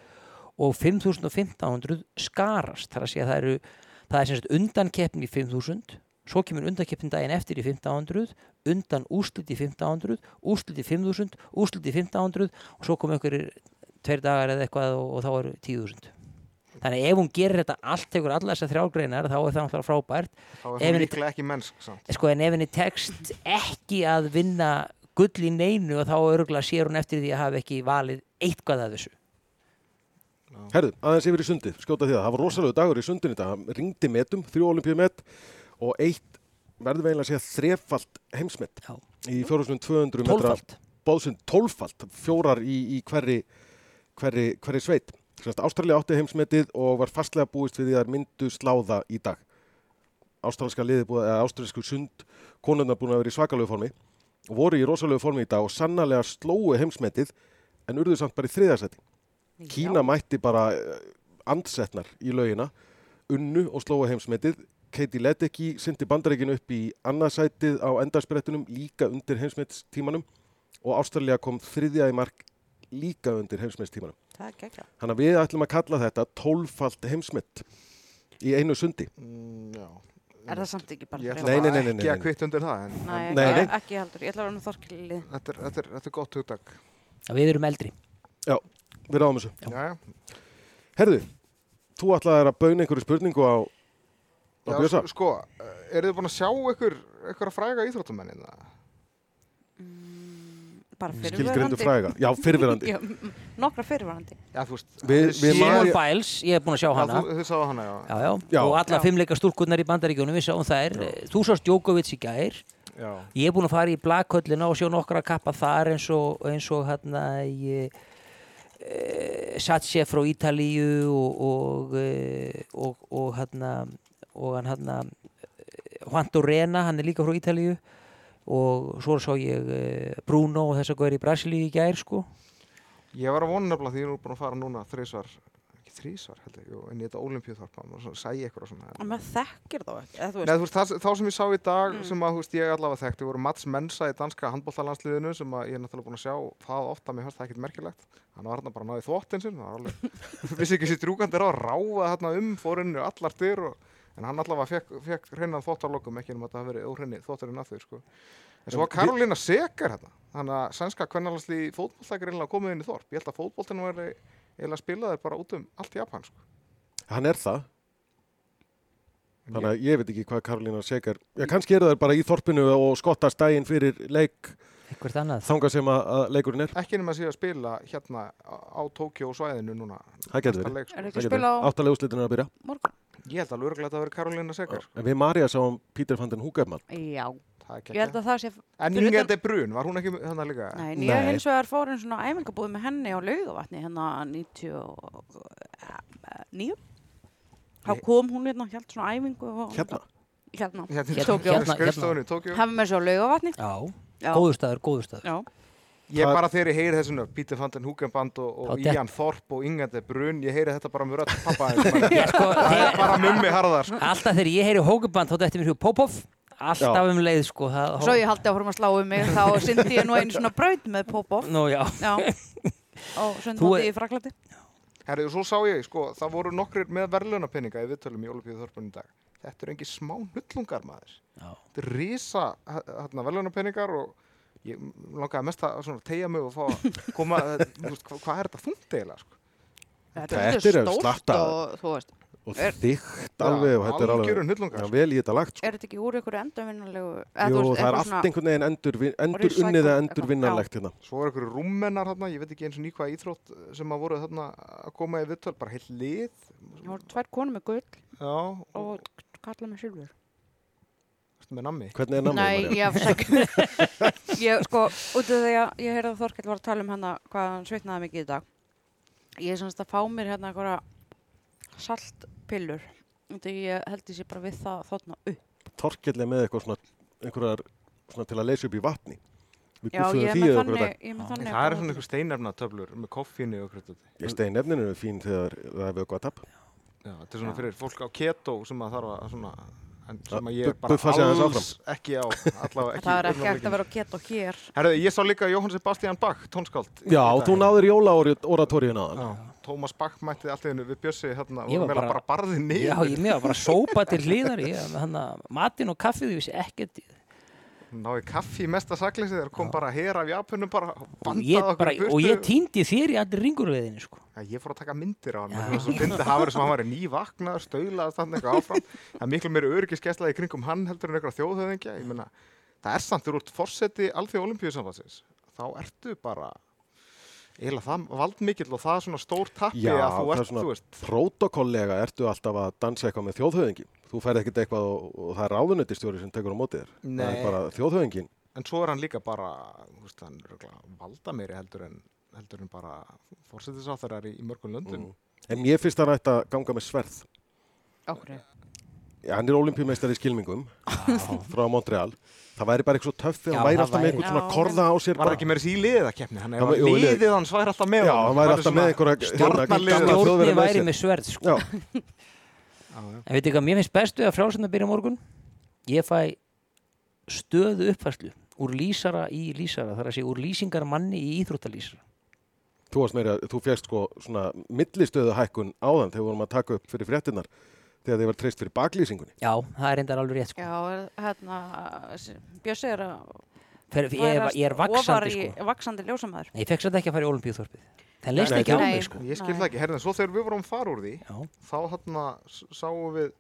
C: og 5.000 og 1.500 skarast þar að segja það eru það er sem sagt undankeppni í 5.000 svo kemur undankeppnin daginn eftir í 1.500 undan úrslit í 1.500 úrslit í 5.000, úrslit í 1.500 og svo kom einhverjir tveir dagar eða eitthvað og, og þá eru 10.000 þannig að ef hún gerir þetta allt tekur alla þessar þrjálgreinar þá er það náttúrulega frábært.
B: Þá er það líklega ekki mennsk samt.
C: sko en ef henni tekst ekki að vinna gull í neinu og þá örgulega sér hún eftir því að hafa ekki valið eitthvað af þessu
A: Herðu, aðeins yfir í sundið, skjóta því að það var rosalega dagur í sundin þetta, ringdi metum, þrjú olimpíu met og eitt, verður við eiginlega að segja þrefalt heimsmet
C: Já.
A: í fjórhúsnum 200 metra
C: tólfald
A: bóðsund tólfalt, fjórar í, í hverri, hverri, hverri sveit. Sérst, Ástralja átti heimsmetið og var fastlega búist við því að myndu sláða í dag. Ástralska liði búið, eða ástralsku sund, konundar búin að vera í svakalegu formi og voru í rosalegu formi í dag og sannarlega slóu heimsmetið en urðu samt bara í þriðarsæti. Kína mætti bara eh, andsetnar í laugina, unnu og slóa heimsmetið. Katie Ledecky syndi bandaríkinu upp í annarsætið á endarsprettunum líka undir heimsmetistímanum og Ástralja kom þriðja í mark líka undir
G: er geggjað.
A: Þannig að við ætlum að kalla þetta tólfalt heimsmet í einu sundi.
B: Mm, já.
G: Er það samt ekki bara
B: ætla
A: Nei, nei, nei, nei,
B: ekki að
A: nei.
B: kvitt undir það, en
G: Nei,
A: Nei,
G: ekki,
A: nei.
G: ekki heldur. Ég ætla að vera þorkilið.
B: þetta er, þetta er, þetta er gott hugdag.
C: Við erum eldri.
A: Við ráðum þessu. Herðu, þú ætlaðir að bauna einhverju spurningu á, á
B: Já,
A: Bjösa.
B: sko, eru þið búin að sjá ykkur, ykkur að fræga íþróttamennin?
G: Bara
A: Skilgrindu
G: fyrirverandi.
A: fræga. Já, fyrirverandi.
G: Já, nokkra fyrirverandi.
B: Já, þú veist.
A: Við-
B: þið
A: við
C: Simon Biles, ég hef búin að sjá
B: Já,
C: hana.
B: þú- þið sáðu hana, já.
C: Já, já,
A: Já.
C: og alla fimmleika stúlkurnar í bandaríkjónum við sáum þær, þú sást Djokovic í gær
B: Já.
C: ég er búin að fara í blagköllina og sjá nokkra kappa þar eins og, eins og hérna e, Satche frá Ítalíu og og, e, og, hérna og hann hérna Juan Dorena, hann er líka frá Ítalíu. Og svo sá ég Bruno og þess að góður í Brasilíu í gær sko.
B: Ég var að vona nefnilega því ég er búin að fara núna þrísvar, þrísvar held ég, en ég þetta olimpíuþorpa og svo sæi eitthvað og svona.
G: Og maður þekkir þá ekki.
B: Nei,
G: veist,
B: þú veist, það, þá sem ég sá í dag
G: Mm.
B: sem að þú veist, ég allavega þekkti voru Mats Mensa í danska handbóltalandsliðinu sem að ég er náttúrulega búin að sjá það ofta, mér fannst það ekkert merkilegt hann var hérna bara náði þvottin sinn það var alveg, vissi ekki sér drúgandi ráð ráða hérna um fórinu allar dyr og, en hann allavega fekk, fekk hreinan þvottarlokum ekki um að það hafi verið óhreini þvotturinn að þau sko. en svo var
A: En
B: Karolina Seger hérna þannig að sænska kvennalansli fótbolltækir einlega komið inn í þorp, ég held að fótbolltinu var eiginlega spilaður bara út um allt Japan sko.
A: Hann er það. Þannig að ég veit ekki hvað Karolína Segar, já kannski eru þær bara í þorpinu og skottast daginn fyrir leik þanga sem að, að leikurinn er.
B: ekki nema að sé að spila hérna á, Tókjó svæðinu núna
A: Það getur verið.
B: sko.
G: ekki að spila á
A: Áttalega úrslitin er að byrja.
G: morgun?
B: Ég held alveg örugglega að það verið Karolina Seger.
A: En við Marja sáum Pítur Fanden Húgermann.
G: Já. Ég held að það sé...
B: En Inge
G: utan-
B: de Brun, var hún ekki þannig líka?
G: Nei,
A: Nei.
G: ég hins vegar fór einn svona æfingabúð með henni á laugavatni hérna 99. Þá
B: Ég-
G: kom hún hérna, held svona æfingu og...
A: Hérna.
G: Hérna.
B: Hérna,
C: Hérna,
B: Tókjó,
C: hérna,
B: skrifstofunni, Tókjó.
G: Hefum við svo laugavatni.
C: Já, góður staður, góður staður
G: Já.
B: Ég bara þegar ég heyri þessu nöfn, Peter van den Húgenband og, Ian Thorpe og Inge de Brun, ég heyri þetta bara með rödd pappa
C: sko,
B: Það er bara mummi harðar, sko.
C: alltaf þegar ég heyri hókuband þá dætti mér hug Popov alltaf
A: Já.
C: um leið sko það,
G: Svo ég haldi áfram að slá um mig, þá syndi ég nú einu svona braut með Popov.
C: Nú já,
G: Já. Og
C: er-
G: í Fraklandi.
B: Herri, og svo sá ég, sko, það voru nokkrir með verðlunarpenninga í viðtölum í Olupíu Þorpunni í dag. Þetta eru engi smá nullungar maður.
C: já.
B: Þetta er risa hérna, verðlunarpenningar og ég langaði mest að svona, tegja mig og fá að koma, hvað, hvað er þetta þungt eiginlega, sko?
A: Þetta
G: svolítið
A: er
G: stórt og þú veist,
A: Og
G: Er-
A: þygt alveg og þetta er alveg
B: sko.
A: vel í þetta lagt. Sko.
G: er þetta ekki úr einhverju endurvinnanlegu?
A: Jú, það er allt einhvern veginn endur, unnið eða
G: eitthvað.
A: endur vinnanlegt hérna.
B: Svo er einhverju rúmmennar hérna, ég veit ekki eins og nýkvað íþrótt sem að voru þarna að koma í viðtöl, bara heilt lið.
G: Það voru tvær konur með gull
B: Já, og
G: og kalla með silfur.
B: með nammi.
A: Hvernig er
G: Nei,
A: María?
G: ég afsæk. ég, sko, út af því að ég heyrði að Þorkell var að tala um hérna hvað hann svitnaði mikið í dag. Ég er semst að fá mér hérna einhverja saltpillur. Þegar ég held sé bara við það þóttna upp.
A: Torkell er með eitthvað svona, einhverjar svona til að leysa upp í vatni. Við
G: Já, ég er með þannig, ég er með þannig.
B: Það eru svona einhver steinefnatöflur með koffínu og okkur þetta.
A: Ég stein efninu er fín þegar það er vöku að tap.
B: Já, þetta er svona fyrir fólk á keto sem að þarf að svona, sem að ég er bara alls ekki á, allavega ekki.
G: Það er ekki
B: augnablikinu.
G: hægt að vera á keto hér.
B: Herðu, ég sá líka Jóhann Sebastian Bach, tónskáld.
A: Já,
B: í
A: þú náður jólaoratóriðin á
B: Já, Tómas Bach mætti allt í hennu við Bjössi hérna,
C: Ég
B: og
C: var
B: meðal
C: bara-
B: bara barði niður.
C: Já, ég með að bara sópa til hlýðar að matinn og kaffið, ég vissi ekkert
B: Náði kaffi í mesta sakleysi þegar kom bara hér af Japunum bara og
C: ég, bara, og ég týndi þér í allir ringurleðinni sko.
B: Já, ég fór að taka myndir á hann
C: Já.
B: það verið sem hann var eitthvað áfram. Það er miklu meiri öryggiskesla í kringum hann heldur en ég meina, það er samt þú ert fórseti alþjóð olimpíusamfansins þá ertu bara eiginlega það valdmikill og það er svona stór tappi
A: Já,
B: að þú
A: það er
B: ert,
A: svona-
B: þú veist.
A: Protokollega ertu alltaf að dansa eitthvað með þjóðhöfðingi. Þú færð ekkert eitthvað og, og það er ráðunöndistjóri sem tekur á mótið þér. Það
B: Nei.
A: er bara þjóðhöfðingin.
B: en svo er hann líka bara þú veist, hann örugglega valda meiri heldur en heldur en bara fórsetisátþarar í, í mörgum löndum
A: En mér finnst hann ætti að ganga með sverð.
G: Okkur.
A: Já, hann er olimpíumeistari í skilmingum frá Montreal. Það væri bara eitthvað svo töff þegar
C: Já,
A: hann væri
C: það
A: alltaf með eitthvað svona korða á sér.
B: var
A: bara.
B: ekki meira í liðið að keppni hann er
A: jú, liðið.
B: hans væri alltaf með
A: Já, hann væri alltaf með einhverja hérna,
B: stjórnarliðið.
A: gamla
C: Stjórni
A: Þjóðverja með
C: væri með sverð sko.
A: Já,
C: En veitu hvað, mér finnst best við að frjálsönda byrja morgun Ég fæ stöðu uppfærslu úr lýsara í lýsara þar að segja úr lýsingar manni í íþróttalýsara
A: þú varst meira, þú fjast sko svona millistöðu hækkun áðan þegar við vorum að taka upp fyrir fréttinnar þegar þið var treyst fyrir baklýsingunni.
C: Já, það er reyndar alveg rétt sko.
G: Já, er- hérna, s- Bjössi er að
C: Fer, ég, er, er vaksandi
G: í
C: sko.
G: vaksandi ljósamæður.
C: Nei, Ég fekk svolítið ekki að fara í olimpíuþorpið Það leist ekki á mig sko.
B: Ég skil
G: Nei.
B: það ekki, herðin, svo þegar við vorum fara úr því
C: Já,
B: þá hérna s- sáum við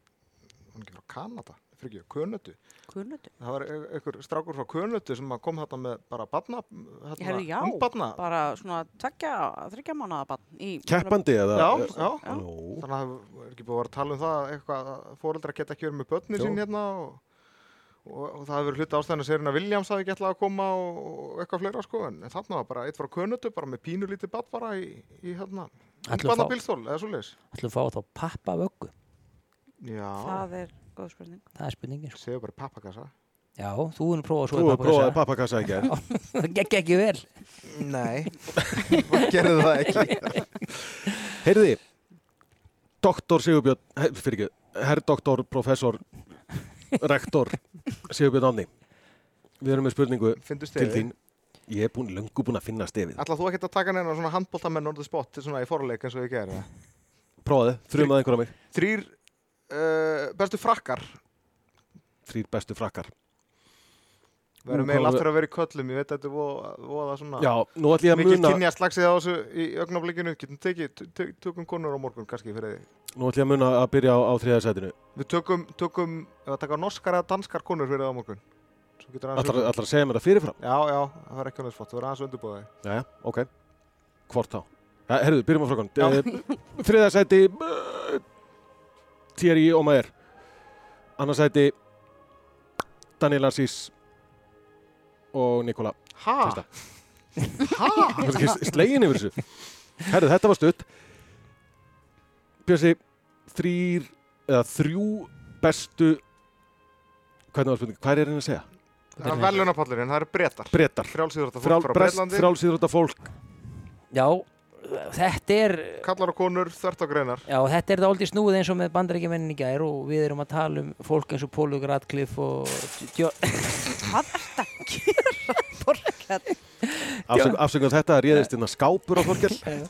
B: hann ekki frá Kanada, fyrir ekki, Könötu
G: Kunnut.
B: það var e- einhver strákur frá Könötu sem að kom hérna með bara badna
G: Ég hefði já,
B: umbadna
G: bara svona tveggja, þryggja mánuða bann. í-
A: Keppandi eða?
B: Já, já.
A: Nú,
B: þannig að það er ekki búið að vera að tala um það eitthvað að fóreldrar geta ekki verið með börnin
A: Jú.
B: sín hérna og, og, og það hefur verið hluti ástæðan að Serena Williams hafi ætlað að koma og, og eitthvað fleira sko. En þarna var bara eitt frá Könötu bara með pínu lítið bad bara í, í hérna bílstól eða svo leis
C: ætlum að fá þá pappa vöggu
B: Já,
G: Það er góð spurning.
C: Það er spurningin sko.
B: séu bara pappakassa.
C: Já, þú erum prófað svo
A: þú hefur prófaði pappakassa ekki.
C: Það gekk ekki vel.
B: Nei, hvað gerði það ekki.
A: Heyrði, doktor Sigurbjörn, fyrir ekki, herr doktor, professor, rektor Sigurbjörn Ánni. Við erum með spurningu til þín. Ég er búin, löngu búin að finna stefið.
B: Ætlað þú ekkert að taka neina svona handbóltamenn on the spot svona í forleik eins og ég gerði
A: Prófaði, þrjumaði einhverja mig.
B: Þrýr uh, bestu frakkar
A: Þrýr bestu frakkar.
B: Við erum eiginlega aftur að vera í köllum, ég veit að þetta er voða, svona
A: Já, nú ætlum ég að
B: mikið
A: muna,
B: kynja slagsið á þessu í augnablikinu, getum tekið, tö- tö- tökum konur á morgun kannski fyrir því.
A: nú ætlum ég að muna að byrja á, á þriðarsætinu.
B: Við tökum, tökum, ef að taka norskar eða danskar konur fyrir það á morgun.
A: Ætlar að segja mér það fyrirfram?
B: Já, já, það var ekki annars flott, þú verður aðeins undirbúðið.
A: Jæja, ok. Hvort þá? Herðu, byrjum á frökun.
B: Já.
A: Þriðarsæti, og Nikola. Var ekki slegin yfir þessu. Herðu, þetta var stutt. Björsi, þrýr, eða þrjú bestu, hvernig var spurning, hvað er henni að segja?
B: Það er velunapallurinn, það eru brettar.
A: Brettar.
B: Frjálsýðurata
A: Frál,
B: fólk frá
A: brest,
B: Bretlandi.
A: frálsýðrota fólk.
C: Já, þetta er
B: Kallar og konur, þvert á greinar.
C: Já, þetta er dálítið snúið eins og með bandaríkjamennin í gær og við erum að tala um fólk eins og Pólu Radcliffe og
G: Hvað er þetta að gera, Borgett?
A: Afsökun, afsökun þetta réðist inn að skápur á Þorkell.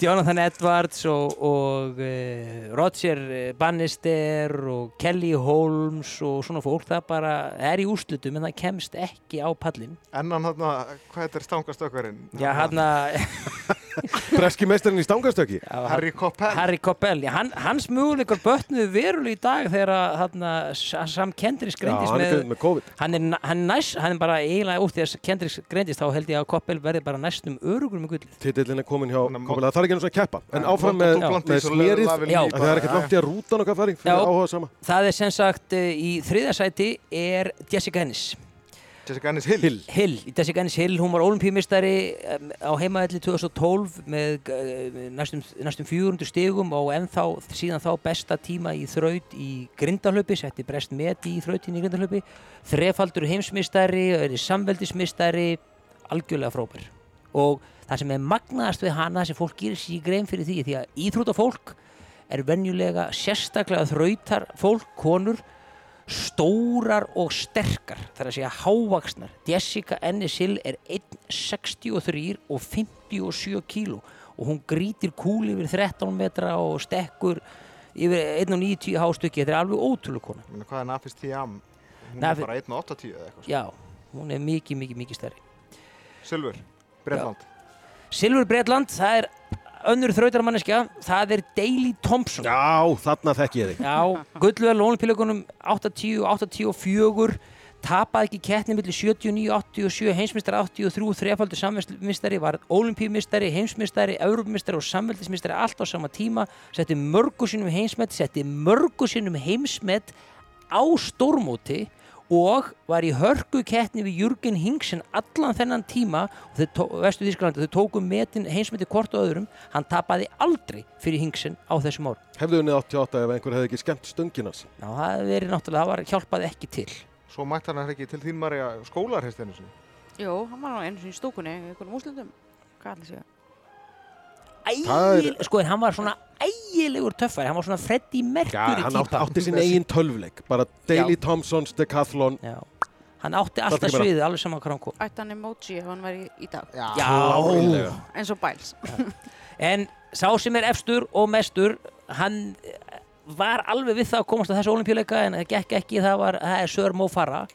C: Jonathan Edwards og, og uh, Roger Bannister og Kelly Holmes og svona fólk, það bara er í úrslutum en það kemst ekki á pallin.
B: Ennan hann, hvað þetta er stangastökkarinn?
C: Já, hann að
A: Breski meistarinn í stangastöki.
B: Harry Coppell.
C: Harry Coppell, já, hann, hans möguleikar bötnuðu verulega í dag þegar að þarna, Sam Kendricks
A: Já,
C: greindist
A: hann er
C: með
A: með COVID.
C: hann er, hann, næst, hann er bara eiginlega úr því að Kendricks greindist þá held ég að Koppel verði bara næstum örugur með gullið.
A: Titillin er komin hjá
B: Hann
A: Koppel. Það þarf ekki og að keppa. En
B: Já,
A: áfram með, með smérið.
C: Já.
A: Það er ekkert
B: já,
A: langt í að rútan okkar fari fyrir
C: Já.
A: áhuga sama.
C: Það er sem sagt uh, í þriðasæti er Jessica Ennis.
B: Jessica Ennis Hill.
A: Hill.
C: Hill, Jessica Ennis Hill, hún var olimpíumistari um, á heimaðalli 2012 með uh, næstum, næstum 400 stigum og ennþá síðan þá besta tíma í þraut í grindahlaupi, setti brest met í þrautin í grindahlaupi, þrefaldur heimsmistari, samveldismistari, algjörlega frábær. Og það sem er magnaðast við hana sem fólk gerir sér í grein fyrir því, því að íþrótafólk er venjulega sérstaklega þrautar fólk, konur, stórar og sterkar það er að segja hávaksnar Jessica Ennis Hill er 1,63 og 57 kíló og hún grítir kúli yfir 13 metra og stekkur yfir 1,90 hástökki þetta er alveg ótrúlega kona
B: Ég meina, Hvað er Nafis Tiam? Hún
C: Nafi-
B: er bara 1.80 eða eitthvað.
C: já, hún er mikið, mikið, mikið stærri
B: Silfur, Bretland.
C: Silfur Bretland, það er önnur þrautarmanneskja, það er Daley Thompson
A: Já, þarna þekk ég þig.
C: Já, gullvel olimpíuleikunum 80, 84 tapaði ekki kettni millir 79, 87 heimsmystari 83, þrefaldur samveldismistari var olimpíumistari, heimsmistari europamistari og samveldismistari allt á sama tíma setti mörgu sinnum heimsmet setti mörgu sinnum heimsmet á stórmóti og var í hörku kettni við Jürgen Hingsen allan þennan tíma og þeir tó, vestu Þísklandi, þau tóku metin heimsmyndi hvort og öðrum, hann tapaði aldrei fyrir Hingsen á þessum ár
A: Hefðu unnið 88 ef einhver hefði ekki skemmt stunginans.
C: Ná, það hefði verið náttúrulega, það var, hjálpaði ekki til
B: Svo mætti hann ekki til þín Marja skólarhestinu sinni.
G: Jú, hann var nú einu sinni í stúkunni, einhvern úslutum. Hvað ætli sé?
A: Það er-
C: Ægil, sko en hann var svona ægilegur töffari, hann var svona Freddie
A: Já,
C: Mercury
A: hann átti,
C: típa
A: átti sín eigin tölvleik. Bara Daily Thompsons Decathlon.
C: Já. hann átti alltaf sviðið alveg saman hvað hann kom
G: Ætti hann emoji ef hann væri í dag.
B: Já.
C: Já,
G: Eins og Biles.
C: en sá sem er efstur og mestur hann eh, var alveg við það að komast á þessu olimpíuleika en það gekk ekki, það var, það er Sör og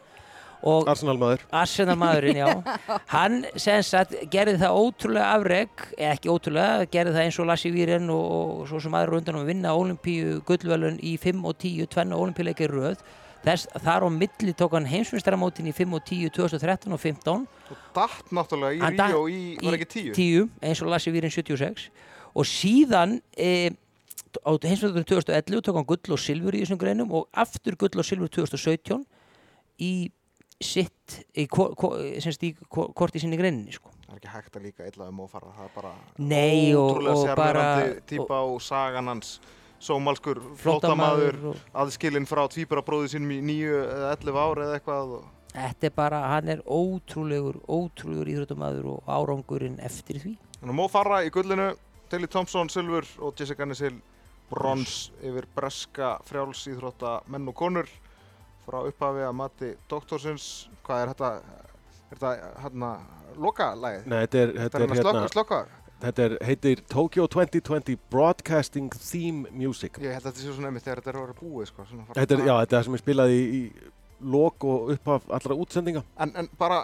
A: Arsenal maður.
C: Arsenal maðurinn, já hann sagt gerði það ótrúlega afreg eða ekki ótrúlega, gerði það eins og Lassi Víren og, og svo sem aðra undan að vinna olimpíu gullvelun í 5 og 10 tvenna olimpíuleika í röð Þess, þar á milli tók hann heimsmyndstarmótin í 5 og 10 2013 og 15
B: Og datt náttúrulega í Ríó í, var ekki tíu?
C: 10 eins og Lassi Vírin 76 og síðan e, á heimsmyndarinn 2011 tók hann gull og silfur í þessum greinum og aftur gull og silfur 2017 í sitt í, í ko, kort í sinni greininni sko.
B: Það er ekki hægt að líka illa um ófara. Það er bara
C: Nei, og-
B: ótrúlega
C: og
B: sérverandi típa og sagan hans. Sómalskur,
C: flóttamaður, og-
B: aðskilinn frá tvíburabróði sínum í nýju eða 11 ár eða eitthvað. Og...
C: þetta er bara, hann er ótrúlegur ótrúlegur íþróttumæður og árangurinn eftir því
B: Mo Farah í gullinu, Daley Thompson silfur og Jessica Nisil brons yfir breska frjáls íþrótta menn og konur frá upphafi að mati doktorsins. Hvað er þetta? Er þetta hérna loka lagið?
A: Nei, þetta er,
B: Þetta
A: þetta
B: er
A: er,
B: hérna
A: hérna,
B: slökka.
A: þetta er, heitir Tokyo 2020 Broadcasting Theme Music.
B: Ég held að þetta sé svona einmitt þegar þetta er að vera búið sko.
A: Þetta er, já, þetta er það sem er spilað í, í lok og upphaf allra útsendinga.
B: En, en bara,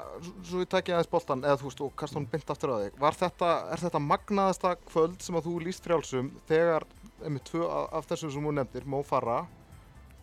B: svo við takja aðeins boltan, eða þú veist, og kasta hún bynd aftur á þig. Var þetta, er þetta magnaðasta kvöld sem að þú líst frjálsum þegar, einmitt tvö af, þessum sem þú nefndir, Mo Farah,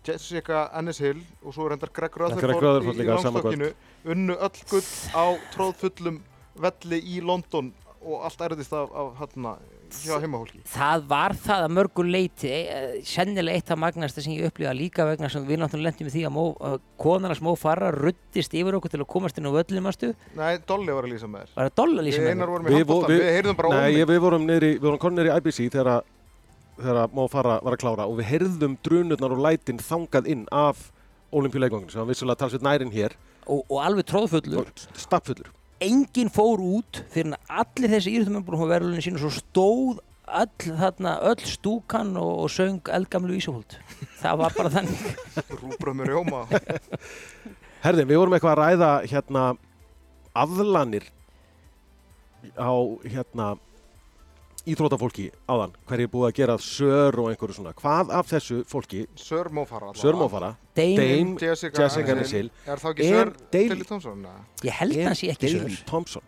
B: Jessica Ennis Hill og svo reyndar Greg
A: Greg
B: Rutherford í, í langstokkinu, unnu öll gull á tróðfullum velli í London og allt erðist af, af hérna hjá heimahólki.
C: það var það að mörgur leiti eh, sennilega eitt af magnasta sem ég upplifa líka vegna sem við náttúrulega lendum í því að mó, uh, konarnas Mó Farah ruttist yfir okkur til að komast inn á völlumastu
B: Nei, Dolly var að lýsa með þér.
C: var það dolla lýsa
B: Við
C: með
B: einar
C: mér?
B: vorum í handbóltan,
A: við-
B: við heyrðum bara
A: Nei,
B: ómið.
A: ég, við vorum vorum konir í IBC þegar að- þegar Mó Farah var að klára og við heyrðum drunurnar og lætin þangað inn af olimpíuleikvanginu sem var vissulega talsveit nærinn hér
C: og, og alveg tróðfullur
A: stappfullur.
C: enginn fór út fyrir að allir þessi íþjóttum búin að hafa verðlunin sín og svo stóð öll, þarna, öll stúkan og, og söng eldgamlu Ísafóld það var bara þannig
B: Rúbröð með rjóma.
A: Herði, við vorum eitthvað að ræða hérna aðlanir á hérna íþrótafólki áðan, hverju er búið að gera sör og einhverju svona. Hvað af þessu fólki,
B: Sör Mo Farah. allavega.
A: sör Mófara,
C: Dame,
A: Dame,
B: Jessica,
A: Jessica. Nisil,
B: Er þá ekki
A: Er
B: Sör
A: Daley-
B: Thompson?
C: ég held að hann sé ekki
A: Daley
C: sör
A: Thompson.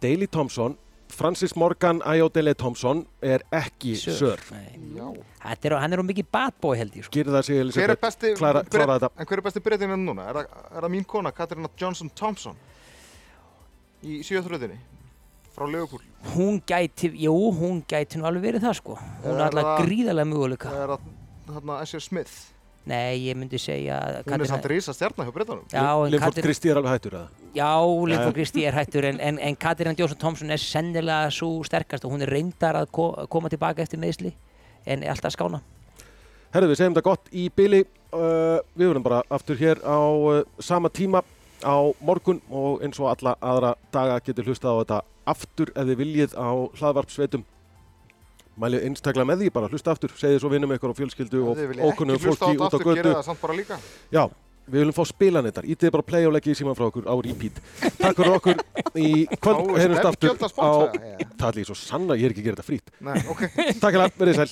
A: Daley Thompson, Francis Morgan Ayodele Thompson er ekki sör.
C: Nei.
B: Já.
C: Þetta er, hann er á mikið bad boy held ég sko.
A: Það sig
B: Hver er besti, Brit-
A: klára þetta.
B: en hver er besti breytinn en núna? Er það, er það mín kona, Katarina Johnson Thompson? Í sjöþröðinni? Frá Liverpool?
C: hún gæti, jú, hún gæti nú alveg verið það sko hún
B: Er
C: er alltaf gríðarlega möguleika
B: Er það þarna Asher Smith?
C: nei, ég myndi segja að
B: Hún er samt rísa stjarnar hjá breytanum.
C: já, en
A: Linford
C: Katrín-
A: Kristi er alveg hættur eða?
C: Já,
A: Jæja.
C: Kristi er hættur en, en, en Katrín Jónsson Thompson er sennilega svo sterkast og hún er reyndar að ko koma tilbaka eftir meðsli en er alltaf skána.
A: Herðu, við segjum þetta gott í byli. Uh, við verðum bara aftur hér á uh, sama tíma á morgun og eins og alla aðra daga getur hlustað á þetta aftur ef þið viljið á hlaðvarpsveitum. Mælið einstaklega með því, bara hlusta aftur, segið svo vinnum ykkur á fjölskyldu og ókunnum fólki
B: þetta
A: út á götu.
B: gera það samt bara líka.
A: Já, við viljum fá spilanettar. Ítið bara play og leggið síman frá okkur á repeat. Takk fyrir okkur í kvöld, heyrjumst aftur á... Það er líka svo sanna, ég er ekki að gera þetta
B: ok.
A: Takk fyrir að verið sæl.